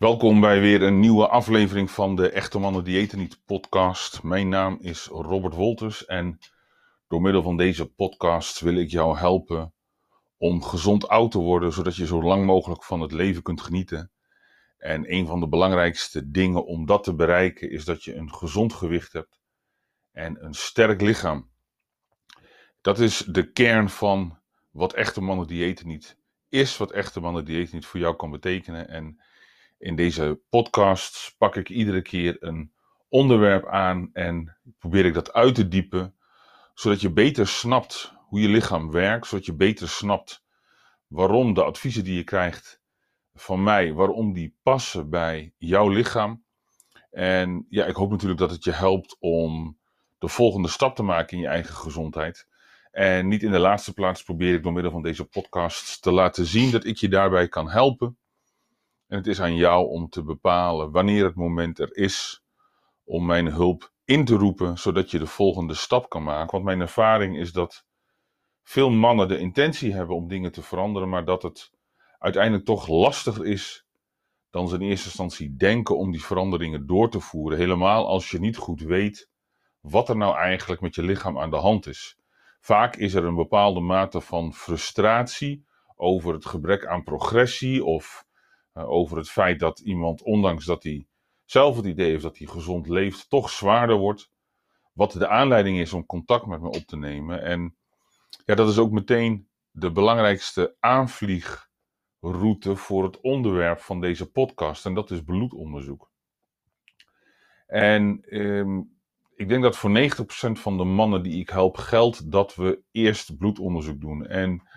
Welkom bij weer een nieuwe aflevering van de Echte Mannen Diëten Niet podcast. Mijn naam is Robert Wolters en door middel van deze podcast wil ik jou helpen om gezond oud te worden, zodat je zo lang mogelijk van het leven kunt genieten. En een van de belangrijkste dingen om dat te bereiken is dat je een gezond gewicht hebt en een sterk lichaam. Dat is de kern van wat Echte Mannen Diëten Niet is, wat Echte Mannen Diëten Niet voor jou kan betekenen en in deze podcast pak ik iedere keer een onderwerp aan en probeer ik dat uit te diepen, zodat je beter snapt hoe je lichaam werkt, zodat je beter snapt waarom de adviezen die je krijgt van mij, waarom die passen bij jouw lichaam. En ja, ik hoop natuurlijk dat het je helpt om de volgende stap te maken in je eigen gezondheid. En niet in de laatste plaats probeer ik door middel van deze podcast te laten zien dat ik je daarbij kan helpen. En het is aan jou om te bepalen wanneer het moment er is om mijn hulp in te roepen, zodat je de volgende stap kan maken. Want mijn ervaring is dat veel mannen de intentie hebben om dingen te veranderen, maar dat het uiteindelijk toch lastiger is dan ze in eerste instantie denken om die veranderingen door te voeren. Helemaal als je niet goed weet wat er nou eigenlijk met je lichaam aan de hand is. Vaak is er een bepaalde mate van frustratie over het gebrek aan progressie of over het feit dat iemand, ondanks dat hij zelf het idee heeft dat hij gezond leeft, toch zwaarder wordt. Wat de aanleiding is om contact met me op te nemen. En ja, dat is ook meteen de belangrijkste aanvliegroute voor het onderwerp van deze podcast. En dat is bloedonderzoek. En ehm, ik denk dat voor 90% van de mannen die ik help geldt dat we eerst bloedonderzoek doen. En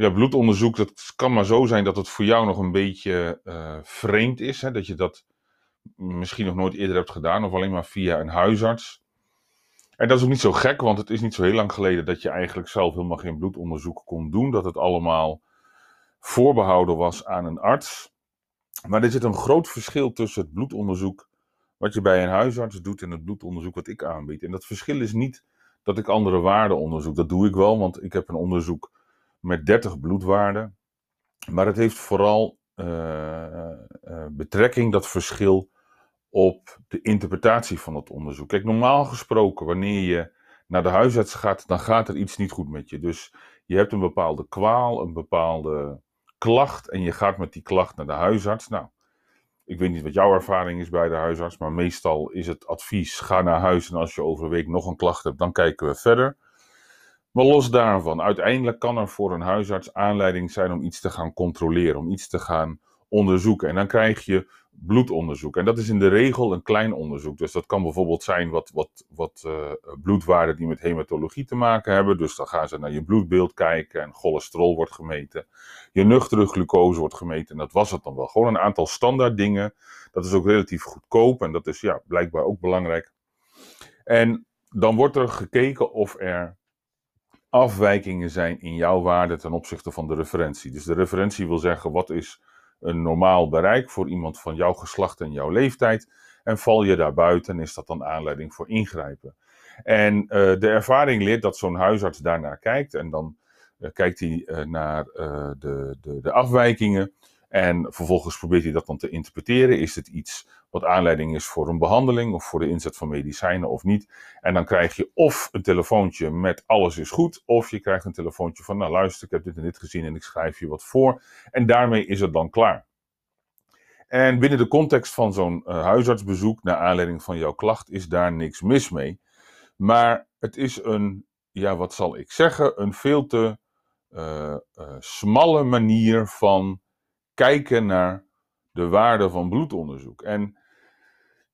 ja, bloedonderzoek, dat kan maar zo zijn dat het voor jou nog een beetje uh, vreemd is. Hè? Dat je dat misschien nog nooit eerder hebt gedaan of alleen maar via een huisarts. En dat is ook niet zo gek, want het is niet zo heel lang geleden dat je eigenlijk zelf helemaal geen bloedonderzoek kon doen. Dat het allemaal voorbehouden was aan een arts. Maar er zit een groot verschil tussen het bloedonderzoek wat je bij een huisarts doet en het bloedonderzoek wat ik aanbied. En dat verschil is niet dat ik andere waarden onderzoek. Dat doe ik wel, want ik heb een onderzoek met 30 bloedwaarden. Maar het heeft vooral uh, uh, betrekking, dat verschil, op de interpretatie van het onderzoek. Kijk, normaal gesproken, wanneer je naar de huisarts gaat, dan gaat er iets niet goed met je. Dus je hebt een bepaalde kwaal, een bepaalde klacht en je gaat met die klacht naar de huisarts. Nou, ik weet niet wat jouw ervaring is bij de huisarts, maar meestal is het advies: ga naar huis en als je over een week nog een klacht hebt, dan kijken we verder. Maar los daarvan, uiteindelijk kan er voor een huisarts aanleiding zijn om iets te gaan controleren, om iets te gaan onderzoeken. En dan krijg je bloedonderzoek. En dat is in de regel een klein onderzoek. Dus dat kan bijvoorbeeld zijn wat, wat, wat uh, bloedwaarden die met hematologie te maken hebben. Dus dan gaan ze naar je bloedbeeld kijken en cholesterol wordt gemeten. Je nuchtere glucose wordt gemeten en dat was het dan wel. Gewoon een aantal standaard dingen. Dat is ook relatief goedkoop en dat is ja, blijkbaar ook belangrijk. En dan wordt er gekeken of er afwijkingen zijn in jouw waarde ten opzichte van de referentie. Dus de referentie wil zeggen wat is een normaal bereik voor iemand van jouw geslacht en jouw leeftijd. En val je daar buiten, is dat dan aanleiding voor ingrijpen. En uh, de ervaring leert dat zo'n huisarts daarnaar kijkt. En dan uh, kijkt hij uh, naar de, de, de afwijkingen. En vervolgens probeert hij dat dan te interpreteren. Is het iets wat aanleiding is voor een behandeling of voor de inzet van medicijnen of niet? En dan krijg je of een telefoontje met alles is goed, of je krijgt een telefoontje van nou luister, ik heb dit en dit gezien en ik schrijf je wat voor. En daarmee is het dan klaar. En binnen de context van zo'n uh, huisartsbezoek, naar aanleiding van jouw klacht, is daar niks mis mee. Maar het is een, ja, wat zal ik zeggen, een veel te uh, uh, smalle manier van kijken naar de waarde van bloedonderzoek. En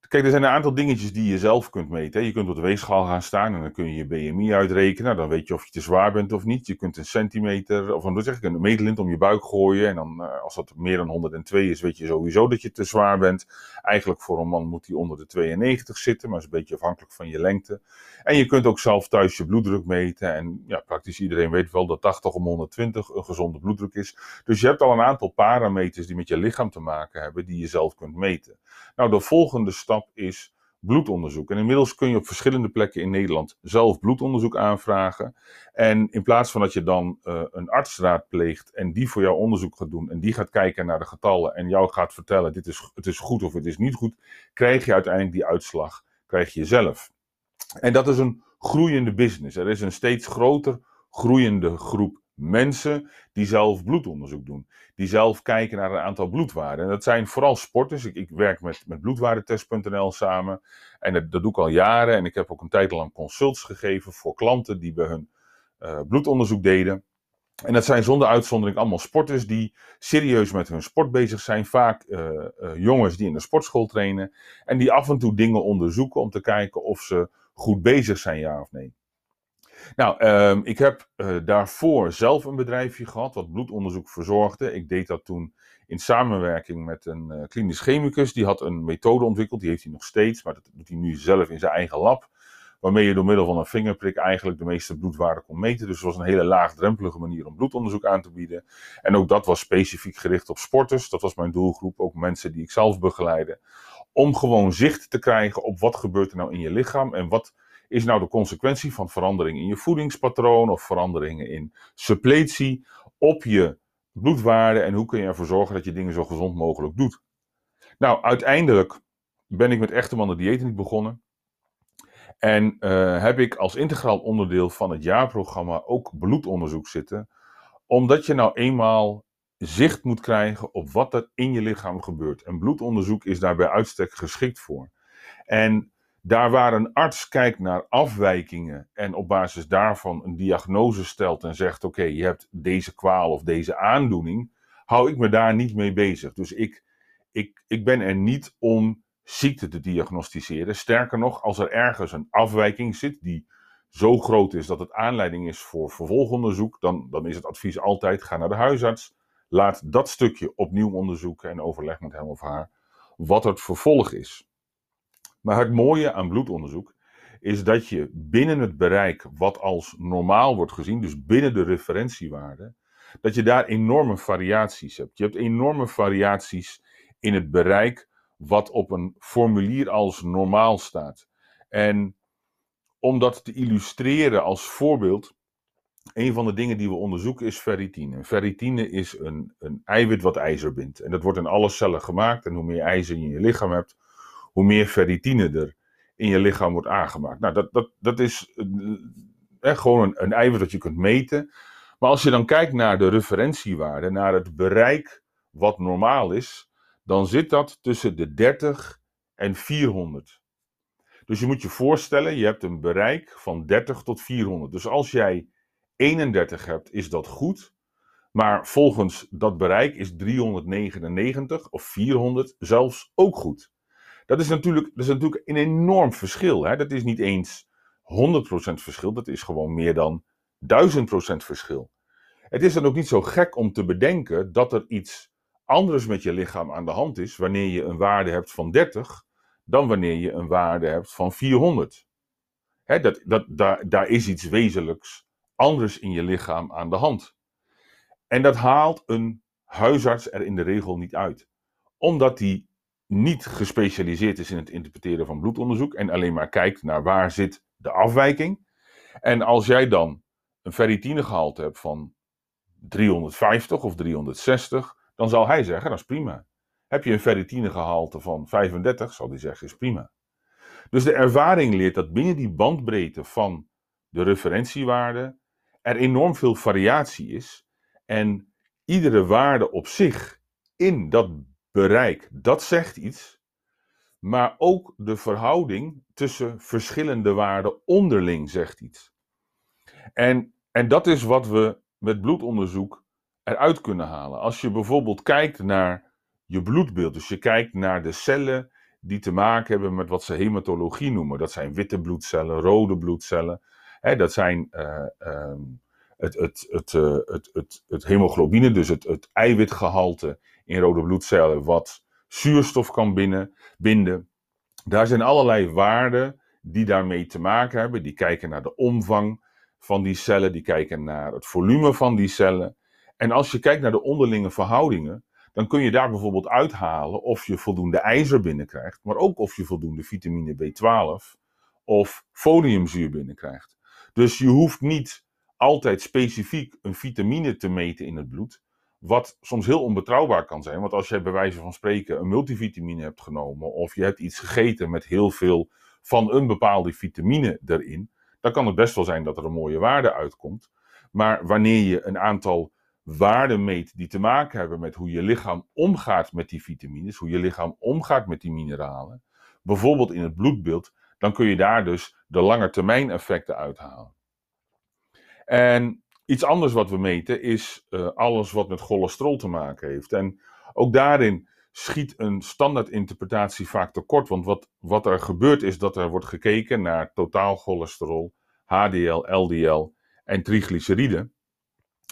Kijk, er zijn een aantal dingetjes die je zelf kunt meten. Je kunt op de weegschaal gaan staan en dan kun je je BMI uitrekenen. Dan weet je of je te zwaar bent of niet. Je kunt een centimeter, of dan zeg ik, een meetlint om je buik gooien. En dan, eh, als dat meer dan 102 is, weet je sowieso dat je te zwaar bent. Eigenlijk voor een man moet hij onder de 92 zitten, maar is een beetje afhankelijk van je lengte. En je kunt ook zelf thuis je bloeddruk meten. En ja, praktisch iedereen weet wel dat 80 om 120 een gezonde bloeddruk is. Dus je hebt al een aantal parameters die met je lichaam te maken hebben, die je zelf kunt meten. Nou, de volgende stap is bloedonderzoek. En inmiddels kun je op verschillende plekken in Nederland zelf bloedonderzoek aanvragen. En in plaats van dat je dan uh, een arts raadpleegt en die voor jou onderzoek gaat doen en die gaat kijken naar de getallen en jou gaat vertellen dit is, het is goed of het is niet goed, krijg je uiteindelijk die uitslag, krijg je zelf. En dat is een groeiende business. Er is een steeds groter groeiende groep mensen die zelf bloedonderzoek doen. Die zelf kijken naar een aantal bloedwaarden. En dat zijn vooral sporters. Ik, ik werk met, met bloedwaardetest.nl samen. En dat, doe ik al jaren. En ik heb ook een tijd lang consults gegeven voor klanten die bij hun uh, bloedonderzoek deden. En dat zijn zonder uitzondering allemaal sporters die serieus met hun sport bezig zijn. Vaak uh, uh, jongens die in de sportschool trainen. En die af en toe dingen onderzoeken om te kijken of ze goed bezig zijn, ja of nee. Nou, um, ik heb uh, daarvoor zelf een bedrijfje gehad wat bloedonderzoek verzorgde. Ik deed dat toen in samenwerking met een uh, klinisch chemicus. Die had een methode ontwikkeld, die heeft hij nog steeds, maar dat doet hij nu zelf in zijn eigen lab. Waarmee je door middel van een vingerprik eigenlijk de meeste bloedwaarden kon meten. Dus het was een hele laagdrempelige manier om bloedonderzoek aan te bieden. En ook dat was specifiek gericht op sporters. Dat was mijn doelgroep, ook mensen die ik zelf begeleide. Om gewoon zicht te krijgen op wat gebeurt er nou in je lichaam en wat is nou de consequentie van veranderingen in je voedingspatroon of veranderingen in suppletie op je bloedwaarde en hoe kun je ervoor zorgen dat je dingen zo gezond mogelijk doet. Nou, uiteindelijk ben ik met echte mannen diëten niet begonnen. En uh, heb ik als integraal onderdeel van het jaarprogramma ook bloedonderzoek zitten. Omdat je nou eenmaal zicht moet krijgen op wat er in je lichaam gebeurt. En bloedonderzoek is daar bij uitstek geschikt voor. En daar waar een arts kijkt naar afwijkingen en op basis daarvan een diagnose stelt en zegt: Oké, je hebt deze kwaal of deze aandoening, hou ik me daar niet mee bezig. Dus ik, ik, ik ben er niet om ziekte te diagnosticeren. Sterker nog, als er ergens een afwijking zit die zo groot is dat het aanleiding is voor vervolgonderzoek, dan, dan is het advies altijd: ga naar de huisarts. Laat dat stukje opnieuw onderzoeken en overleg met hem of haar wat het vervolg is. Maar het mooie aan bloedonderzoek is dat je binnen het bereik wat als normaal wordt gezien, dus binnen de referentiewaarde, dat je daar enorme variaties hebt. Je hebt enorme variaties in het bereik wat op een formulier als normaal staat. En om dat te illustreren als voorbeeld, een van de dingen die we onderzoeken is ferritine. Ferritine is een, een eiwit wat ijzer bindt. En dat wordt in alle cellen gemaakt. En hoe meer ijzer je in je lichaam hebt, hoe meer ferritine er in je lichaam wordt aangemaakt. Nou, dat, dat, dat is eh, gewoon een, een eiwit dat je kunt meten. Maar als je dan kijkt naar de referentiewaarde, naar het bereik wat normaal is, dan zit dat tussen de 30 en 400. Dus je moet je voorstellen, je hebt een bereik van 30 tot 400. Dus als jij 31 hebt, is dat goed. Maar volgens dat bereik is 399 of 400 zelfs ook goed. Dat is natuurlijk, dat is natuurlijk een enorm verschil. Hè? Dat is niet eens 100% verschil, dat is gewoon meer dan 1000% verschil. Het is dan ook niet zo gek om te bedenken dat er iets anders met je lichaam aan de hand is wanneer je een waarde hebt van 30 dan wanneer je een waarde hebt van 400. Hè, dat, dat, daar, daar is iets wezenlijks anders in je lichaam aan de hand. En dat haalt een huisarts er in de regel niet uit. Omdat die niet gespecialiseerd is in het interpreteren van bloedonderzoek en alleen maar kijkt naar waar zit de afwijking. En als jij dan een ferritinegehalte hebt van 350 of 360, dan zal hij zeggen, dat is prima. Heb je een ferritinegehalte van 35, zal hij zeggen, is prima. Dus de ervaring leert dat binnen die bandbreedte van de referentiewaarde er enorm veel variatie is. En iedere waarde op zich in dat bereik, dat zegt iets. Maar ook de verhouding tussen verschillende waarden onderling zegt iets. En, en dat is wat we met bloedonderzoek eruit kunnen halen. Als je bijvoorbeeld kijkt naar je bloedbeeld, dus je kijkt naar de cellen die te maken hebben met wat ze hematologie noemen. Dat zijn witte bloedcellen, rode bloedcellen. Hè, dat zijn uh, het, het, het, uh, het, het, het hemoglobine, dus het, het eiwitgehalte in rode bloedcellen wat zuurstof kan binnen, binden. Daar zijn allerlei waarden die daarmee te maken hebben. Die kijken naar de omvang van die cellen, die kijken naar het volume van die cellen. En als je kijkt naar de onderlinge verhoudingen, dan kun je daar bijvoorbeeld uithalen of je voldoende ijzer binnenkrijgt, maar ook of je voldoende vitamine B12 of foliumzuur binnenkrijgt. Dus je hoeft niet altijd specifiek een vitamine te meten in het bloed, wat soms heel onbetrouwbaar kan zijn. Want als jij bij wijze van spreken een multivitamine hebt genomen of je hebt iets gegeten met heel veel van een bepaalde vitamine erin, dan kan het best wel zijn dat er een mooie waarde uitkomt. Maar wanneer je een aantal waarden meet die te maken hebben met hoe je lichaam omgaat met die vitamines, hoe je lichaam omgaat met die mineralen, bijvoorbeeld in het bloedbeeld, dan kun je daar dus de langetermijn effecten uithalen. En iets anders wat we meten is uh, alles wat met cholesterol te maken heeft. En ook daarin schiet een standaardinterpretatie vaak tekort. Want wat, wat er gebeurt is dat er wordt gekeken naar totaal cholesterol, HDL, LDL en triglyceriden.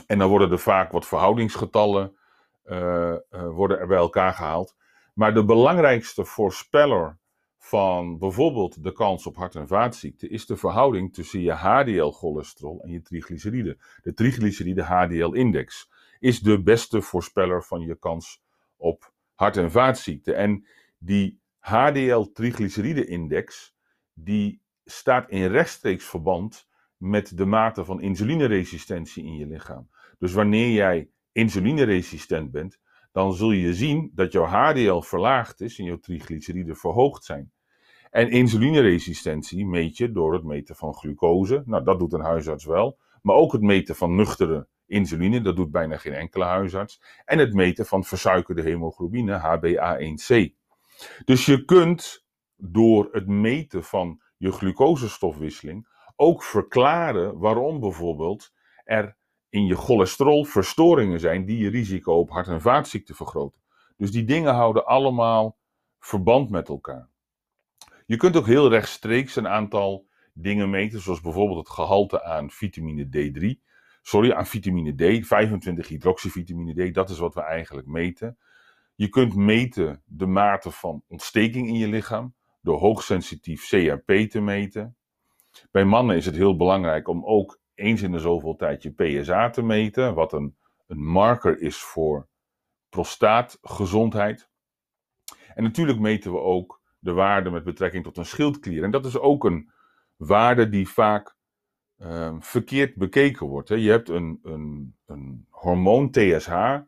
En dan worden er vaak wat verhoudingsgetallen uh, uh, worden er bij elkaar gehaald. Maar de belangrijkste voorspeller van bijvoorbeeld de kans op hart- en vaatziekten is de verhouding tussen je HDL-cholesterol en je triglyceriden. De triglyceride-HDL-index is de beste voorspeller van je kans op hart- en vaatziekten. En die HDL-triglyceride-index die staat in rechtstreeks verband met de mate van insulineresistentie in je lichaam. Dus wanneer jij insulineresistent bent, dan zul je zien dat jouw HDL verlaagd is en jouw triglyceriden verhoogd zijn. En insulineresistentie meet je door het meten van glucose. Nou, dat doet een huisarts wel. Maar ook het meten van nuchtere insuline, dat doet bijna geen enkele huisarts. En het meten van versuikerde hemoglobine, HbA1c. Dus je kunt door het meten van je glucosestofwisseling ook verklaren waarom bijvoorbeeld er in je cholesterol verstoringen zijn die je risico op hart- en vaatziekten vergroten. Dus die dingen houden allemaal verband met elkaar. Je kunt ook heel rechtstreeks een aantal dingen meten, zoals bijvoorbeeld het gehalte aan vitamine D3. Sorry, aan vitamine D, 25 hydroxyvitamine D, dat is wat we eigenlijk meten. Je kunt meten de mate van ontsteking in je lichaam door hoogsensitief CRP te meten. Bij mannen is het heel belangrijk om ook eens in de zoveel tijd je PSA te meten, wat een, een marker is voor prostaatgezondheid. En natuurlijk meten we ook de waarde met betrekking tot een schildklier. En dat is ook een waarde die vaak uh, verkeerd bekeken wordt. Hè. Je hebt een, een, een hormoon TSH,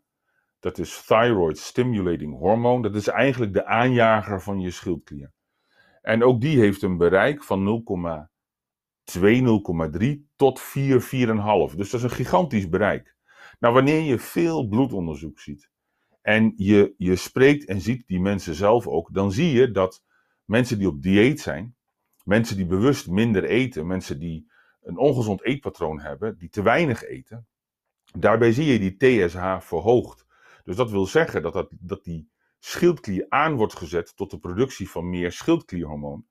dat is Thyroid Stimulating Hormone. Dat is eigenlijk de aanjager van je schildklier. En ook die heeft een bereik van 0,2, 0,3 tot 4, 4,5. Dus dat is een gigantisch bereik. Nou, wanneer je veel bloedonderzoek ziet en je, je spreekt en ziet die mensen zelf ook, dan zie je dat mensen die op dieet zijn, mensen die bewust minder eten, mensen die een ongezond eetpatroon hebben, die te weinig eten, daarbij zie je die TSH verhoogd. Dus dat wil zeggen dat, dat, dat die schildklier aan wordt gezet tot de productie van meer schildklierhormoon.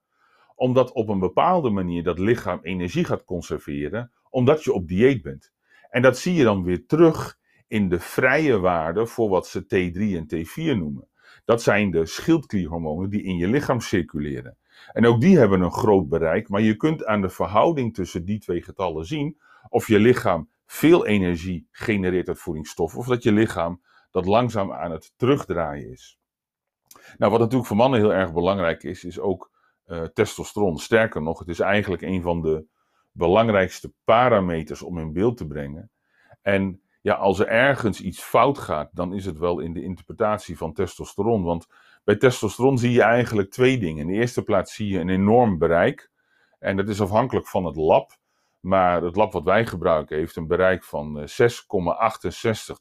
Omdat op een bepaalde manier dat lichaam energie gaat conserveren, omdat je op dieet bent. En dat zie je dan weer terug in de vrije waarde voor wat ze T3 en T4 noemen. Dat zijn de schildklierhormonen die in je lichaam circuleren. En ook die hebben een groot bereik, maar je kunt aan de verhouding tussen die twee getallen zien of je lichaam veel energie genereert uit voedingsstoffen of dat je lichaam dat langzaam aan het terugdraaien is. Nou, wat natuurlijk voor mannen heel erg belangrijk is, is ook uh, testosteron. Sterker nog, het is eigenlijk een van de belangrijkste parameters om in beeld te brengen. En ja, als er ergens iets fout gaat, dan is het wel in de interpretatie van testosteron. Want bij testosteron zie je eigenlijk twee dingen. In de eerste plaats zie je een enorm bereik. En dat is afhankelijk van het lab. Maar het lab wat wij gebruiken heeft een bereik van 6,68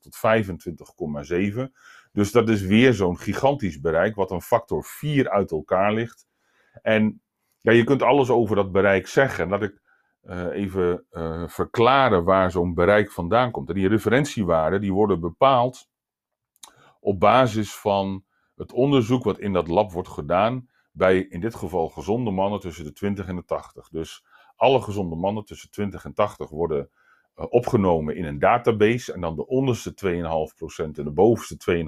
tot 25,7. Dus dat is weer zo'n gigantisch bereik, wat een factor 4 uit elkaar ligt. En ja, je kunt alles over dat bereik zeggen. Dat ik uh, even uh, verklaren waar zo'n bereik vandaan komt. En die referentiewaarden die worden bepaald op basis van het onderzoek wat in dat lab wordt gedaan bij in dit geval gezonde mannen tussen de 20 en de 80. Dus alle gezonde mannen tussen 20 en 80 worden opgenomen in een database en dan de onderste 2,5% en de bovenste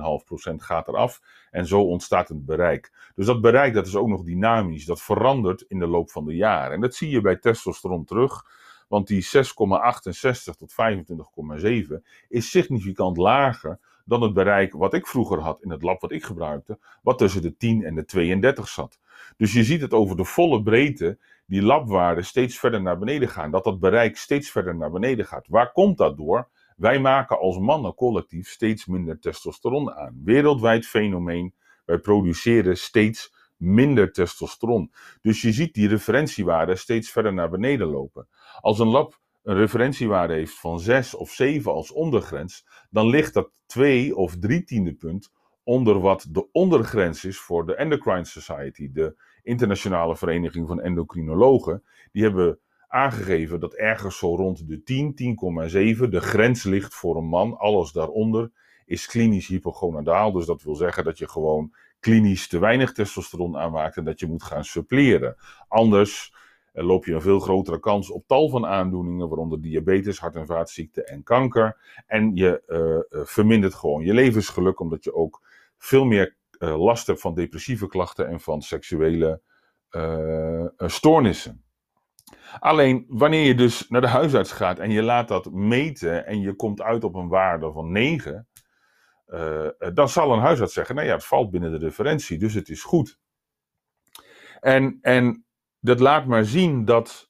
2,5% gaat eraf en zo ontstaat een bereik. Dus dat bereik dat is ook nog dynamisch, dat verandert in de loop van de jaren. En dat zie je bij testosteron terug, want die 6,68 tot 25,7 is significant lager dan het bereik wat ik vroeger had in het lab wat ik gebruikte, wat tussen de 10 en de 32 zat. Dus je ziet het over de volle breedte, die labwaarden steeds verder naar beneden gaan. Dat dat bereik steeds verder naar beneden gaat. Waar komt dat door? Wij maken als mannen collectief steeds minder testosteron aan. Wereldwijd fenomeen. Wij produceren steeds minder testosteron. Dus je ziet die referentiewaarden steeds verder naar beneden lopen. Als een lab een referentiewaarde heeft van 6 of 7 als ondergrens, dan ligt dat 2 of 3 tiende punt onder wat de ondergrens is voor de Endocrine Society, de internationale vereniging van endocrinologen. Die hebben aangegeven dat ergens zo rond de 10, 10,7 de grens ligt voor een man. Alles daaronder is klinisch hypogonadaal. Dus dat wil zeggen dat je gewoon klinisch te weinig testosteron aanmaakt en dat je moet gaan suppleren. Anders eh, loop je een veel grotere kans op tal van aandoeningen, waaronder diabetes, hart- en vaatziekten en kanker. En je uh, vermindert gewoon je levensgeluk, omdat je ook veel meer last hebt van depressieve klachten en van seksuele stoornissen. Alleen wanneer je dus naar de huisarts gaat en je laat dat meten en je komt uit op een waarde van 9, uh, dan zal een huisarts zeggen: Nou ja, het valt binnen de referentie, dus het is goed. En, en dat laat maar zien dat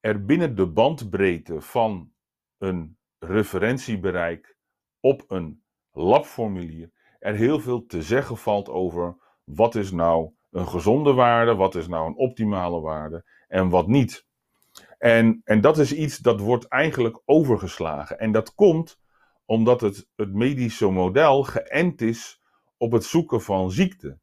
er binnen de bandbreedte van een referentiebereik op een labformulier er heel veel te zeggen valt over wat is nou een gezonde waarde, wat is nou een optimale waarde en wat niet. En, en dat is iets dat wordt eigenlijk overgeslagen. En dat komt omdat het, het medische model geënt is op het zoeken van ziekte.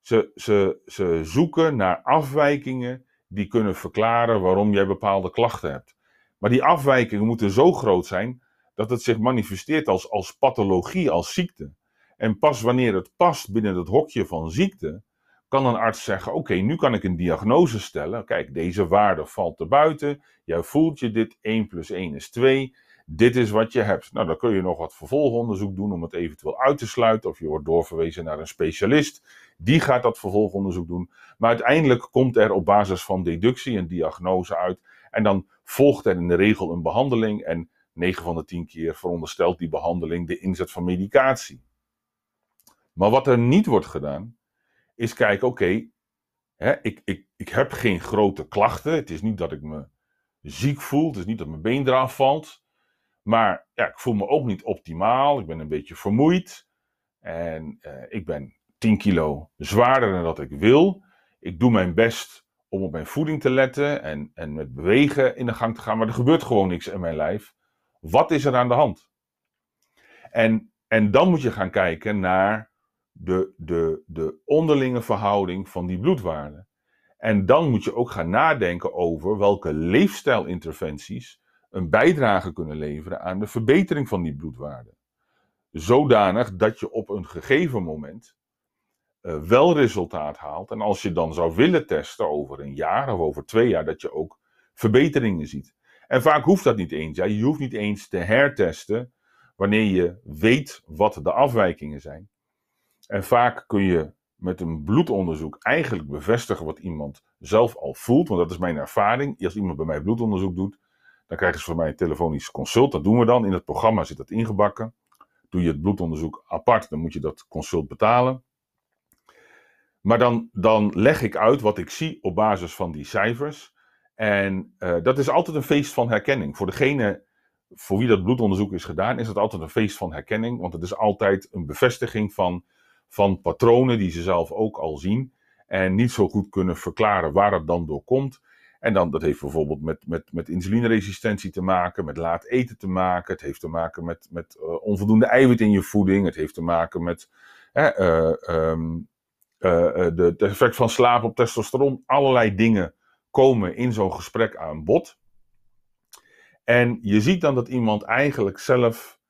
Ze, ze, ze zoeken naar afwijkingen die kunnen verklaren waarom jij bepaalde klachten hebt. Maar die afwijkingen moeten zo groot zijn dat het zich manifesteert als, als pathologie, als ziekte. En pas wanneer het past binnen het hokje van ziekte, kan een arts zeggen: Oké, nu kan ik een diagnose stellen. Kijk, deze waarde valt er buiten. Jij voelt je dit, 1 plus 1 is 2. Dit is wat je hebt. Nou, dan kun je nog wat vervolgonderzoek doen om het eventueel uit te sluiten. Of je wordt doorverwezen naar een specialist. Die gaat dat vervolgonderzoek doen. Maar uiteindelijk komt er op basis van deductie een diagnose uit. En dan volgt er in de regel een behandeling. En 9 van de 10 keer veronderstelt die behandeling de inzet van medicatie. Maar wat er niet wordt gedaan, is kijken, oké, ik, ik, ik heb geen grote klachten. Het is niet dat ik me ziek voel. Het is niet dat mijn been eraf valt. Maar ja, ik voel me ook niet optimaal. Ik ben een beetje vermoeid. En uh, ik ben 10 kilo zwaarder dan dat ik wil. Ik doe mijn best om op mijn voeding te letten en, en met bewegen in de gang te gaan. Maar er gebeurt gewoon niks in mijn lijf. Wat is er aan de hand? En, en dan moet je gaan kijken naar de, de, de onderlinge verhouding van die bloedwaarden. En dan moet je ook gaan nadenken over welke leefstijlinterventies een bijdrage kunnen leveren aan de verbetering van die bloedwaarden. Zodanig dat je op een gegeven moment uh, wel resultaat haalt. En als je dan zou willen testen over een jaar of over twee jaar, dat je ook verbeteringen ziet. En vaak hoeft dat niet eens. Ja, je hoeft niet eens te hertesten wanneer je weet wat de afwijkingen zijn. En vaak kun je met een bloedonderzoek eigenlijk bevestigen wat iemand zelf al voelt. Want dat is mijn ervaring. Als iemand bij mij bloedonderzoek doet, dan krijgen ze van mij een telefonisch consult. Dat doen we dan. In het programma zit dat ingebakken. Doe je het bloedonderzoek apart, dan moet je dat consult betalen. Maar dan, dan leg ik uit wat ik zie op basis van die cijfers. En uh, dat is altijd een feest van herkenning. Voor degene voor wie dat bloedonderzoek is gedaan, is het altijd een feest van herkenning. Want het is altijd een bevestiging van, van patronen die ze zelf ook al zien. En niet zo goed kunnen verklaren waar het dan door komt. En dan, dat heeft bijvoorbeeld met, met, met insulineresistentie te maken, met laat eten te maken. Het heeft te maken met, met uh, onvoldoende eiwit in je voeding. Het heeft te maken met uh, um, uh, de, het effect van slaap op testosteron. Allerlei dingen komen in zo'n gesprek aan bod. En je ziet dan dat iemand eigenlijk zelf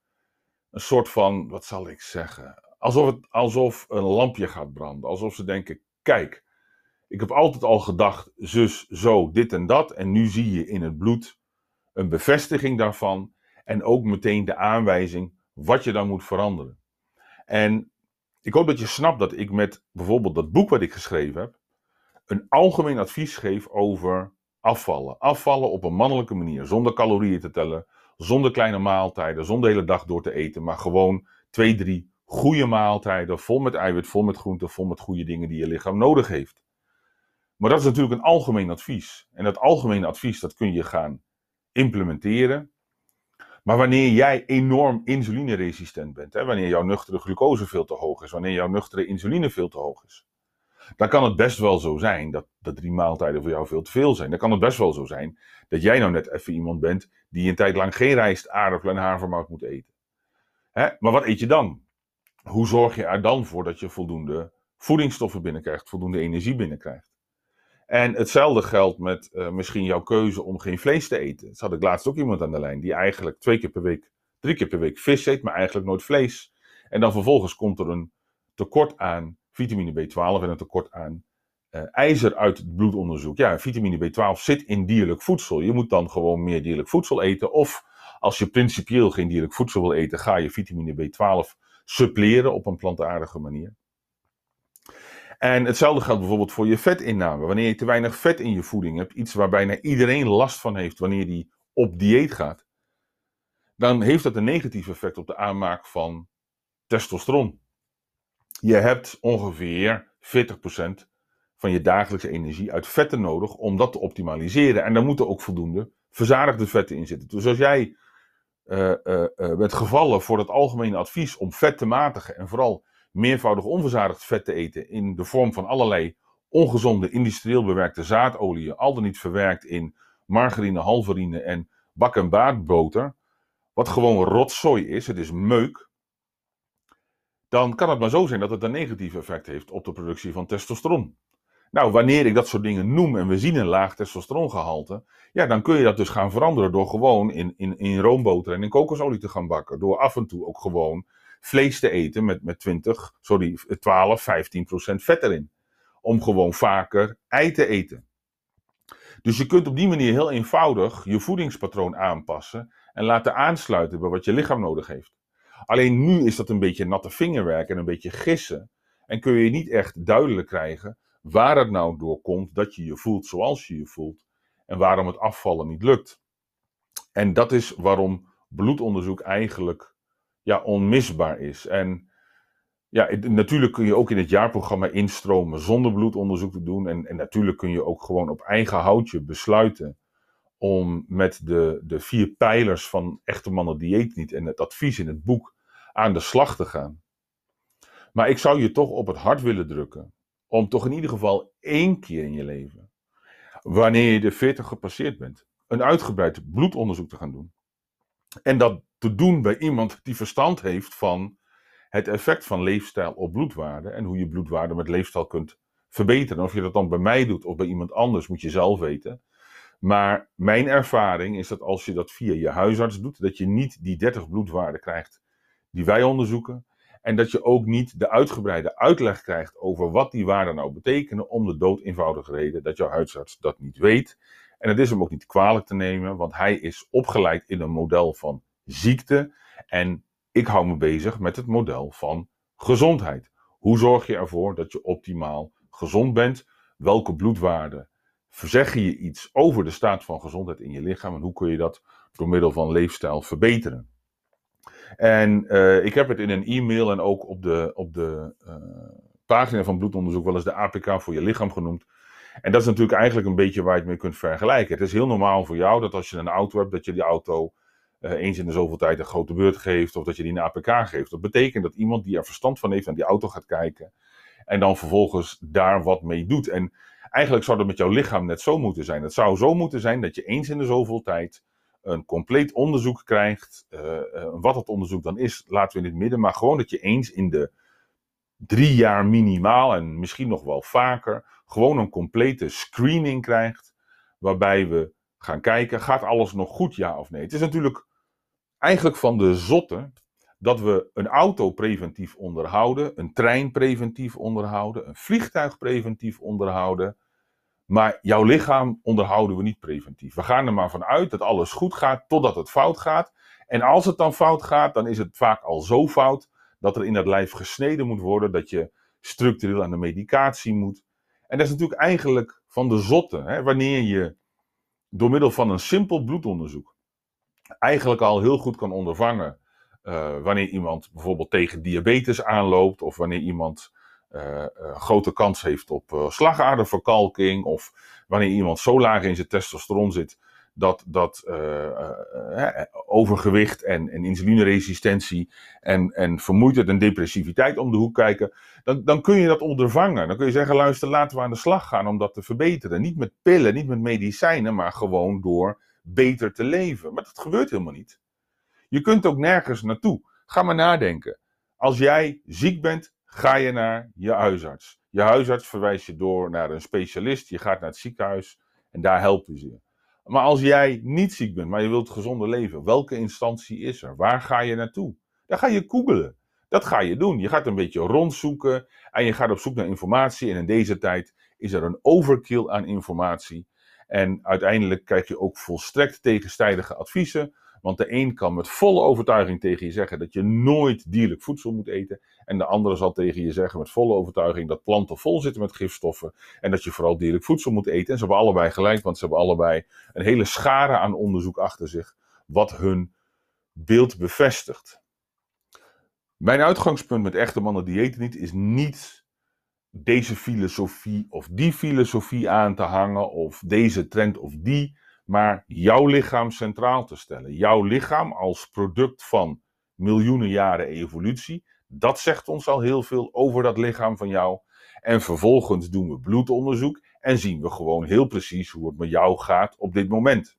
een soort van, wat zal ik zeggen, alsof, het, alsof een lampje gaat branden. Alsof ze denken, kijk, ik heb altijd al gedacht, zus, zo, dit en dat. En nu zie je in het bloed een bevestiging daarvan. En ook meteen de aanwijzing wat je dan moet veranderen. En ik hoop dat je snapt dat ik met bijvoorbeeld dat boek wat ik geschreven heb, een algemeen advies geef over afvallen. Afvallen op een mannelijke manier, zonder calorieën te tellen, zonder kleine maaltijden, zonder de hele dag door te eten, maar gewoon twee, drie goede maaltijden, vol met eiwit, vol met groente, vol met goede dingen die je lichaam nodig heeft. Maar dat is natuurlijk een algemeen advies. En dat algemene advies, dat kun je gaan implementeren. Maar wanneer jij enorm insulineresistent bent, hè, wanneer jouw nuchtere glucose veel te hoog is, wanneer jouw nuchtere insuline veel te hoog is, dan kan het best wel zo zijn dat, dat drie maaltijden voor jou veel te veel zijn. Dan kan het best wel zo zijn dat jij nou net even iemand bent die een tijd lang geen rijst, aardappelen en havermout moet eten. Hè? Maar wat eet je dan? Hoe zorg je er dan voor dat je voldoende voedingsstoffen binnenkrijgt, voldoende energie binnenkrijgt? En hetzelfde geldt met uh, misschien jouw keuze om geen vlees te eten. Dat had ik laatst ook iemand aan de lijn die eigenlijk twee keer per week, drie keer per week vis eet, maar eigenlijk nooit vlees. En dan vervolgens komt er een tekort aan vitamine B12 en een tekort aan uh, ijzer uit het bloedonderzoek. Ja, vitamine B12 zit in dierlijk voedsel. Je moet dan gewoon meer dierlijk voedsel eten. Of als je principieel geen dierlijk voedsel wil eten, ga je vitamine B12 suppleren op een plantaardige manier. En hetzelfde geldt bijvoorbeeld voor je vetinname. Wanneer je te weinig vet in je voeding hebt, iets waar bijna iedereen last van heeft wanneer die op dieet gaat, dan heeft dat een negatief effect op de aanmaak van testosteron. Je hebt ongeveer 40% van je dagelijkse energie uit vetten nodig om dat te optimaliseren. En daar moeten ook voldoende verzadigde vetten in zitten. Dus als jij uh, bent gevallen voor het algemene advies om vet te matigen en vooral meervoudig onverzadigd vet te eten in de vorm van allerlei ongezonde industrieel bewerkte zaadolieën, al dan niet verwerkt in margarine, halverine en bak- en baardboter, wat gewoon rotzooi is, het is meuk, dan kan het maar zo zijn dat het een negatief effect heeft op de productie van testosteron. Nou, wanneer ik dat soort dingen noem en we zien een laag testosterongehalte, ja, dan kun je dat dus gaan veranderen door gewoon in, in, in roomboter en in kokosolie te gaan bakken. Door af en toe ook gewoon vlees te eten met, met 20, sorry, 12, 15 procent vet erin. Om gewoon vaker ei te eten. Dus je kunt op die manier heel eenvoudig je voedingspatroon aanpassen en laten aansluiten bij wat je lichaam nodig heeft. Alleen nu is dat een beetje natte vingerwerk en een beetje gissen. En kun je niet echt duidelijk krijgen waar het nou door komt dat je je voelt zoals je je voelt. En waarom het afvallen niet lukt. En dat is waarom bloedonderzoek eigenlijk ja, onmisbaar is. En ja, natuurlijk kun je ook in het jaarprogramma instromen zonder bloedonderzoek te doen. En, en natuurlijk kun je ook gewoon op eigen houtje besluiten om met de, de vier pijlers van Echte Mannen Dieet niet en het advies in het boek aan de slag te gaan. Maar ik zou je toch op het hart willen drukken om toch in ieder geval één keer in je leven, wanneer je de 40 gepasseerd bent, een uitgebreid bloedonderzoek te gaan doen. En dat te doen bij iemand die verstand heeft van het effect van leefstijl op bloedwaarde en hoe je bloedwaarde met leefstijl kunt verbeteren. Of je dat dan bij mij doet of bij iemand anders, moet je zelf weten. Maar mijn ervaring is dat als je dat via je huisarts doet, dat je niet die 30 bloedwaarden krijgt die wij onderzoeken. En dat je ook niet de uitgebreide uitleg krijgt over wat die waarden nou betekenen, om de dood eenvoudige reden dat jouw huisarts dat niet weet. En het is hem ook niet kwalijk te nemen, want hij is opgeleid in een model van ziekte. En ik hou me bezig met het model van gezondheid. Hoe zorg je ervoor dat je optimaal gezond bent? Welke bloedwaarden verzeg je iets over de staat van gezondheid in je lichaam? En hoe kun je dat door middel van leefstijl verbeteren? En uh, ik heb het in een e-mail en ook op de, op de uh, pagina van bloedonderzoek wel eens de APK voor je lichaam genoemd. En dat is natuurlijk eigenlijk een beetje waar je het mee kunt vergelijken. Het is heel normaal voor jou dat als je een auto hebt, dat je die auto eens in de zoveel tijd een grote beurt geeft of dat je die een APK geeft. Dat betekent dat iemand die er verstand van heeft naar die auto gaat kijken en dan vervolgens daar wat mee doet. En eigenlijk zou dat met jouw lichaam net zo moeten zijn. Het zou zo moeten zijn dat je eens in de zoveel tijd een compleet onderzoek krijgt. Uh, uh, wat dat onderzoek dan is, laten we in het midden. Maar gewoon dat je eens in de drie jaar minimaal en misschien nog wel vaker gewoon een complete screening krijgt. Waarbij we gaan kijken, gaat alles nog goed, ja of nee? Het is natuurlijk eigenlijk van de zotte dat we een auto preventief onderhouden, een trein preventief onderhouden, een vliegtuig preventief onderhouden. Maar jouw lichaam onderhouden we niet preventief. We gaan er maar vanuit dat alles goed gaat totdat het fout gaat. En als het dan fout gaat, dan is het vaak al zo fout dat er in het lijf gesneden moet worden, dat je structureel aan de medicatie moet. En dat is natuurlijk eigenlijk van de zotte, hè? wanneer je door middel van een simpel bloedonderzoek eigenlijk al heel goed kan ondervangen uh, wanneer iemand bijvoorbeeld tegen diabetes aanloopt, of wanneer iemand uh, grote kans heeft op slagaderverkalking, of wanneer iemand zo laag in zijn testosteron zit dat, dat overgewicht en, en insulineresistentie en, en vermoeidheid en depressiviteit om de hoek kijken, dan, dan kun je dat ondervangen. Dan kun je zeggen, luister, laten we aan de slag gaan om dat te verbeteren. Niet met pillen, niet met medicijnen, maar gewoon door beter te leven. Maar dat gebeurt helemaal niet. Je kunt ook nergens naartoe. Ga maar nadenken. Als jij ziek bent, ga je naar je huisarts. Je huisarts verwijst je door naar een specialist. Je gaat naar het ziekenhuis en daar helpen ze je. Maar als jij niet ziek bent, maar je wilt gezonder leven, welke instantie is er? Waar ga je naartoe? Dan ga je googelen. Dat ga je doen. Je gaat een beetje rondzoeken en je gaat op zoek naar informatie. En in deze tijd is er een overkill aan informatie. En uiteindelijk krijg je ook volstrekt tegenstrijdige adviezen. Want de een kan met volle overtuiging tegen je zeggen dat je nooit dierlijk voedsel moet eten. En de andere zal tegen je zeggen met volle overtuiging dat planten vol zitten met gifstoffen. En dat je vooral dierlijk voedsel moet eten. En ze hebben allebei gelijk, want ze hebben allebei een hele schare aan onderzoek achter zich. Wat hun beeld bevestigt. Mijn uitgangspunt met echte mannen die eten niet is niet deze filosofie of die filosofie aan te hangen. Of deze trend of die maar jouw lichaam centraal te stellen. Jouw lichaam als product van miljoenen jaren evolutie, dat zegt ons al heel veel over dat lichaam van jou. En vervolgens doen we bloedonderzoek en zien we gewoon heel precies hoe het met jou gaat op dit moment.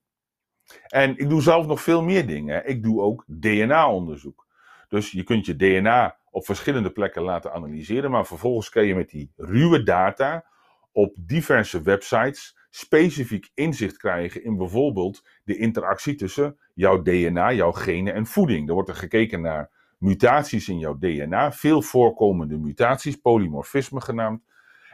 En ik doe zelf nog veel meer dingen. Ik doe ook DNA-onderzoek. Dus je kunt je DNA op verschillende plekken laten analyseren, maar vervolgens kun je met die ruwe data op diverse websites specifiek inzicht krijgen in bijvoorbeeld de interactie tussen jouw DNA, jouw genen en voeding. Er wordt er gekeken naar mutaties in jouw DNA, veel voorkomende mutaties, polymorfisme genaamd.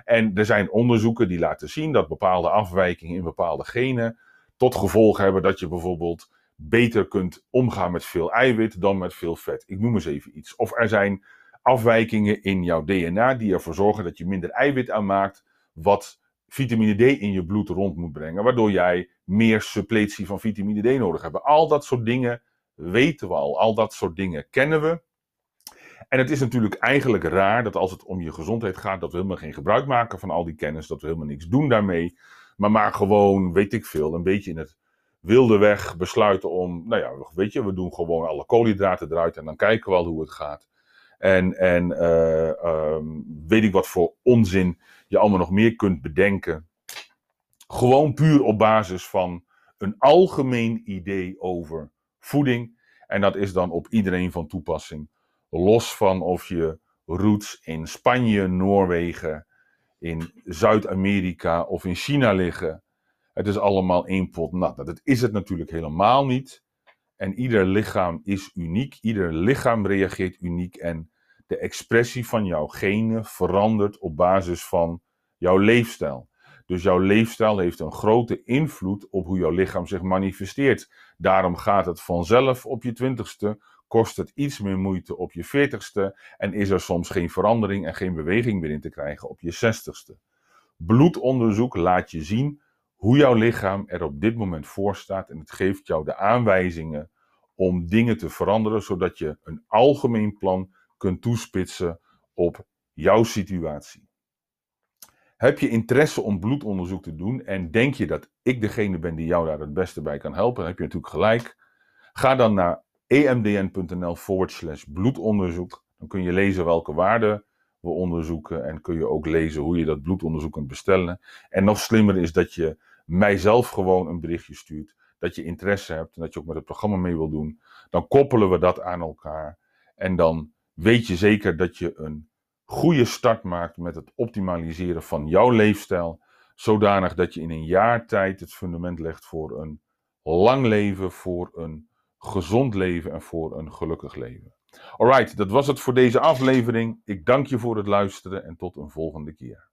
En er zijn onderzoeken die laten zien dat bepaalde afwijkingen in bepaalde genen tot gevolg hebben dat je bijvoorbeeld beter kunt omgaan met veel eiwit dan met veel vet. Ik noem eens even iets. Of er zijn afwijkingen in jouw DNA die ervoor zorgen dat je minder eiwit aanmaakt, wat vitamine D in je bloed rond moet brengen, waardoor jij meer suppletie van vitamine D nodig hebt. Al dat soort dingen weten we al, al dat soort dingen kennen we. En het is natuurlijk eigenlijk raar dat als het om je gezondheid gaat, dat we helemaal geen gebruik maken van al die kennis, dat we helemaal niks doen daarmee, maar maar gewoon, weet ik veel, een beetje in het wilde weg besluiten om, nou ja, weet je, we doen gewoon alle koolhydraten eruit en dan kijken we al hoe het gaat. En, en uh, um, weet ik wat voor onzin je allemaal nog meer kunt bedenken. Gewoon puur op basis van een algemeen idee over voeding. En dat is dan op iedereen van toepassing. Los van of je roots in Spanje, Noorwegen, in Zuid-Amerika of in China liggen. Het is allemaal één pot nat. Dat is het natuurlijk helemaal niet. En ieder lichaam is uniek. Ieder lichaam reageert uniek. En de expressie van jouw genen verandert op basis van jouw leefstijl. Dus jouw leefstijl heeft een grote invloed op hoe jouw lichaam zich manifesteert. Daarom gaat het vanzelf op je twintigste, kost het iets meer moeite op je veertigste en is er soms geen verandering en geen beweging meer in te krijgen op je zestigste. Bloedonderzoek laat je zien hoe jouw lichaam er op dit moment voor staat en het geeft jou de aanwijzingen om dingen te veranderen, zodat je een algemeen plan kunt toespitsen op jouw situatie. Heb je interesse om bloedonderzoek te doen en denk je dat ik degene ben die jou daar het beste bij kan helpen, dan heb je natuurlijk gelijk. Ga dan naar emdn.nl bloedonderzoek. Dan kun je lezen welke waarden we onderzoeken en kun je ook lezen hoe je dat bloedonderzoek kunt bestellen. En nog slimmer is dat je mijzelf gewoon een berichtje stuurt, dat je interesse hebt en dat je ook met het programma mee wil doen. Dan koppelen we dat aan elkaar en dan weet je zeker dat je een goede start maakt met het optimaliseren van jouw leefstijl, zodanig dat je in een jaar tijd het fundament legt voor een lang leven, voor een gezond leven en voor een gelukkig leven. Alright, dat was het voor deze aflevering. Ik dank je voor het luisteren en tot een volgende keer.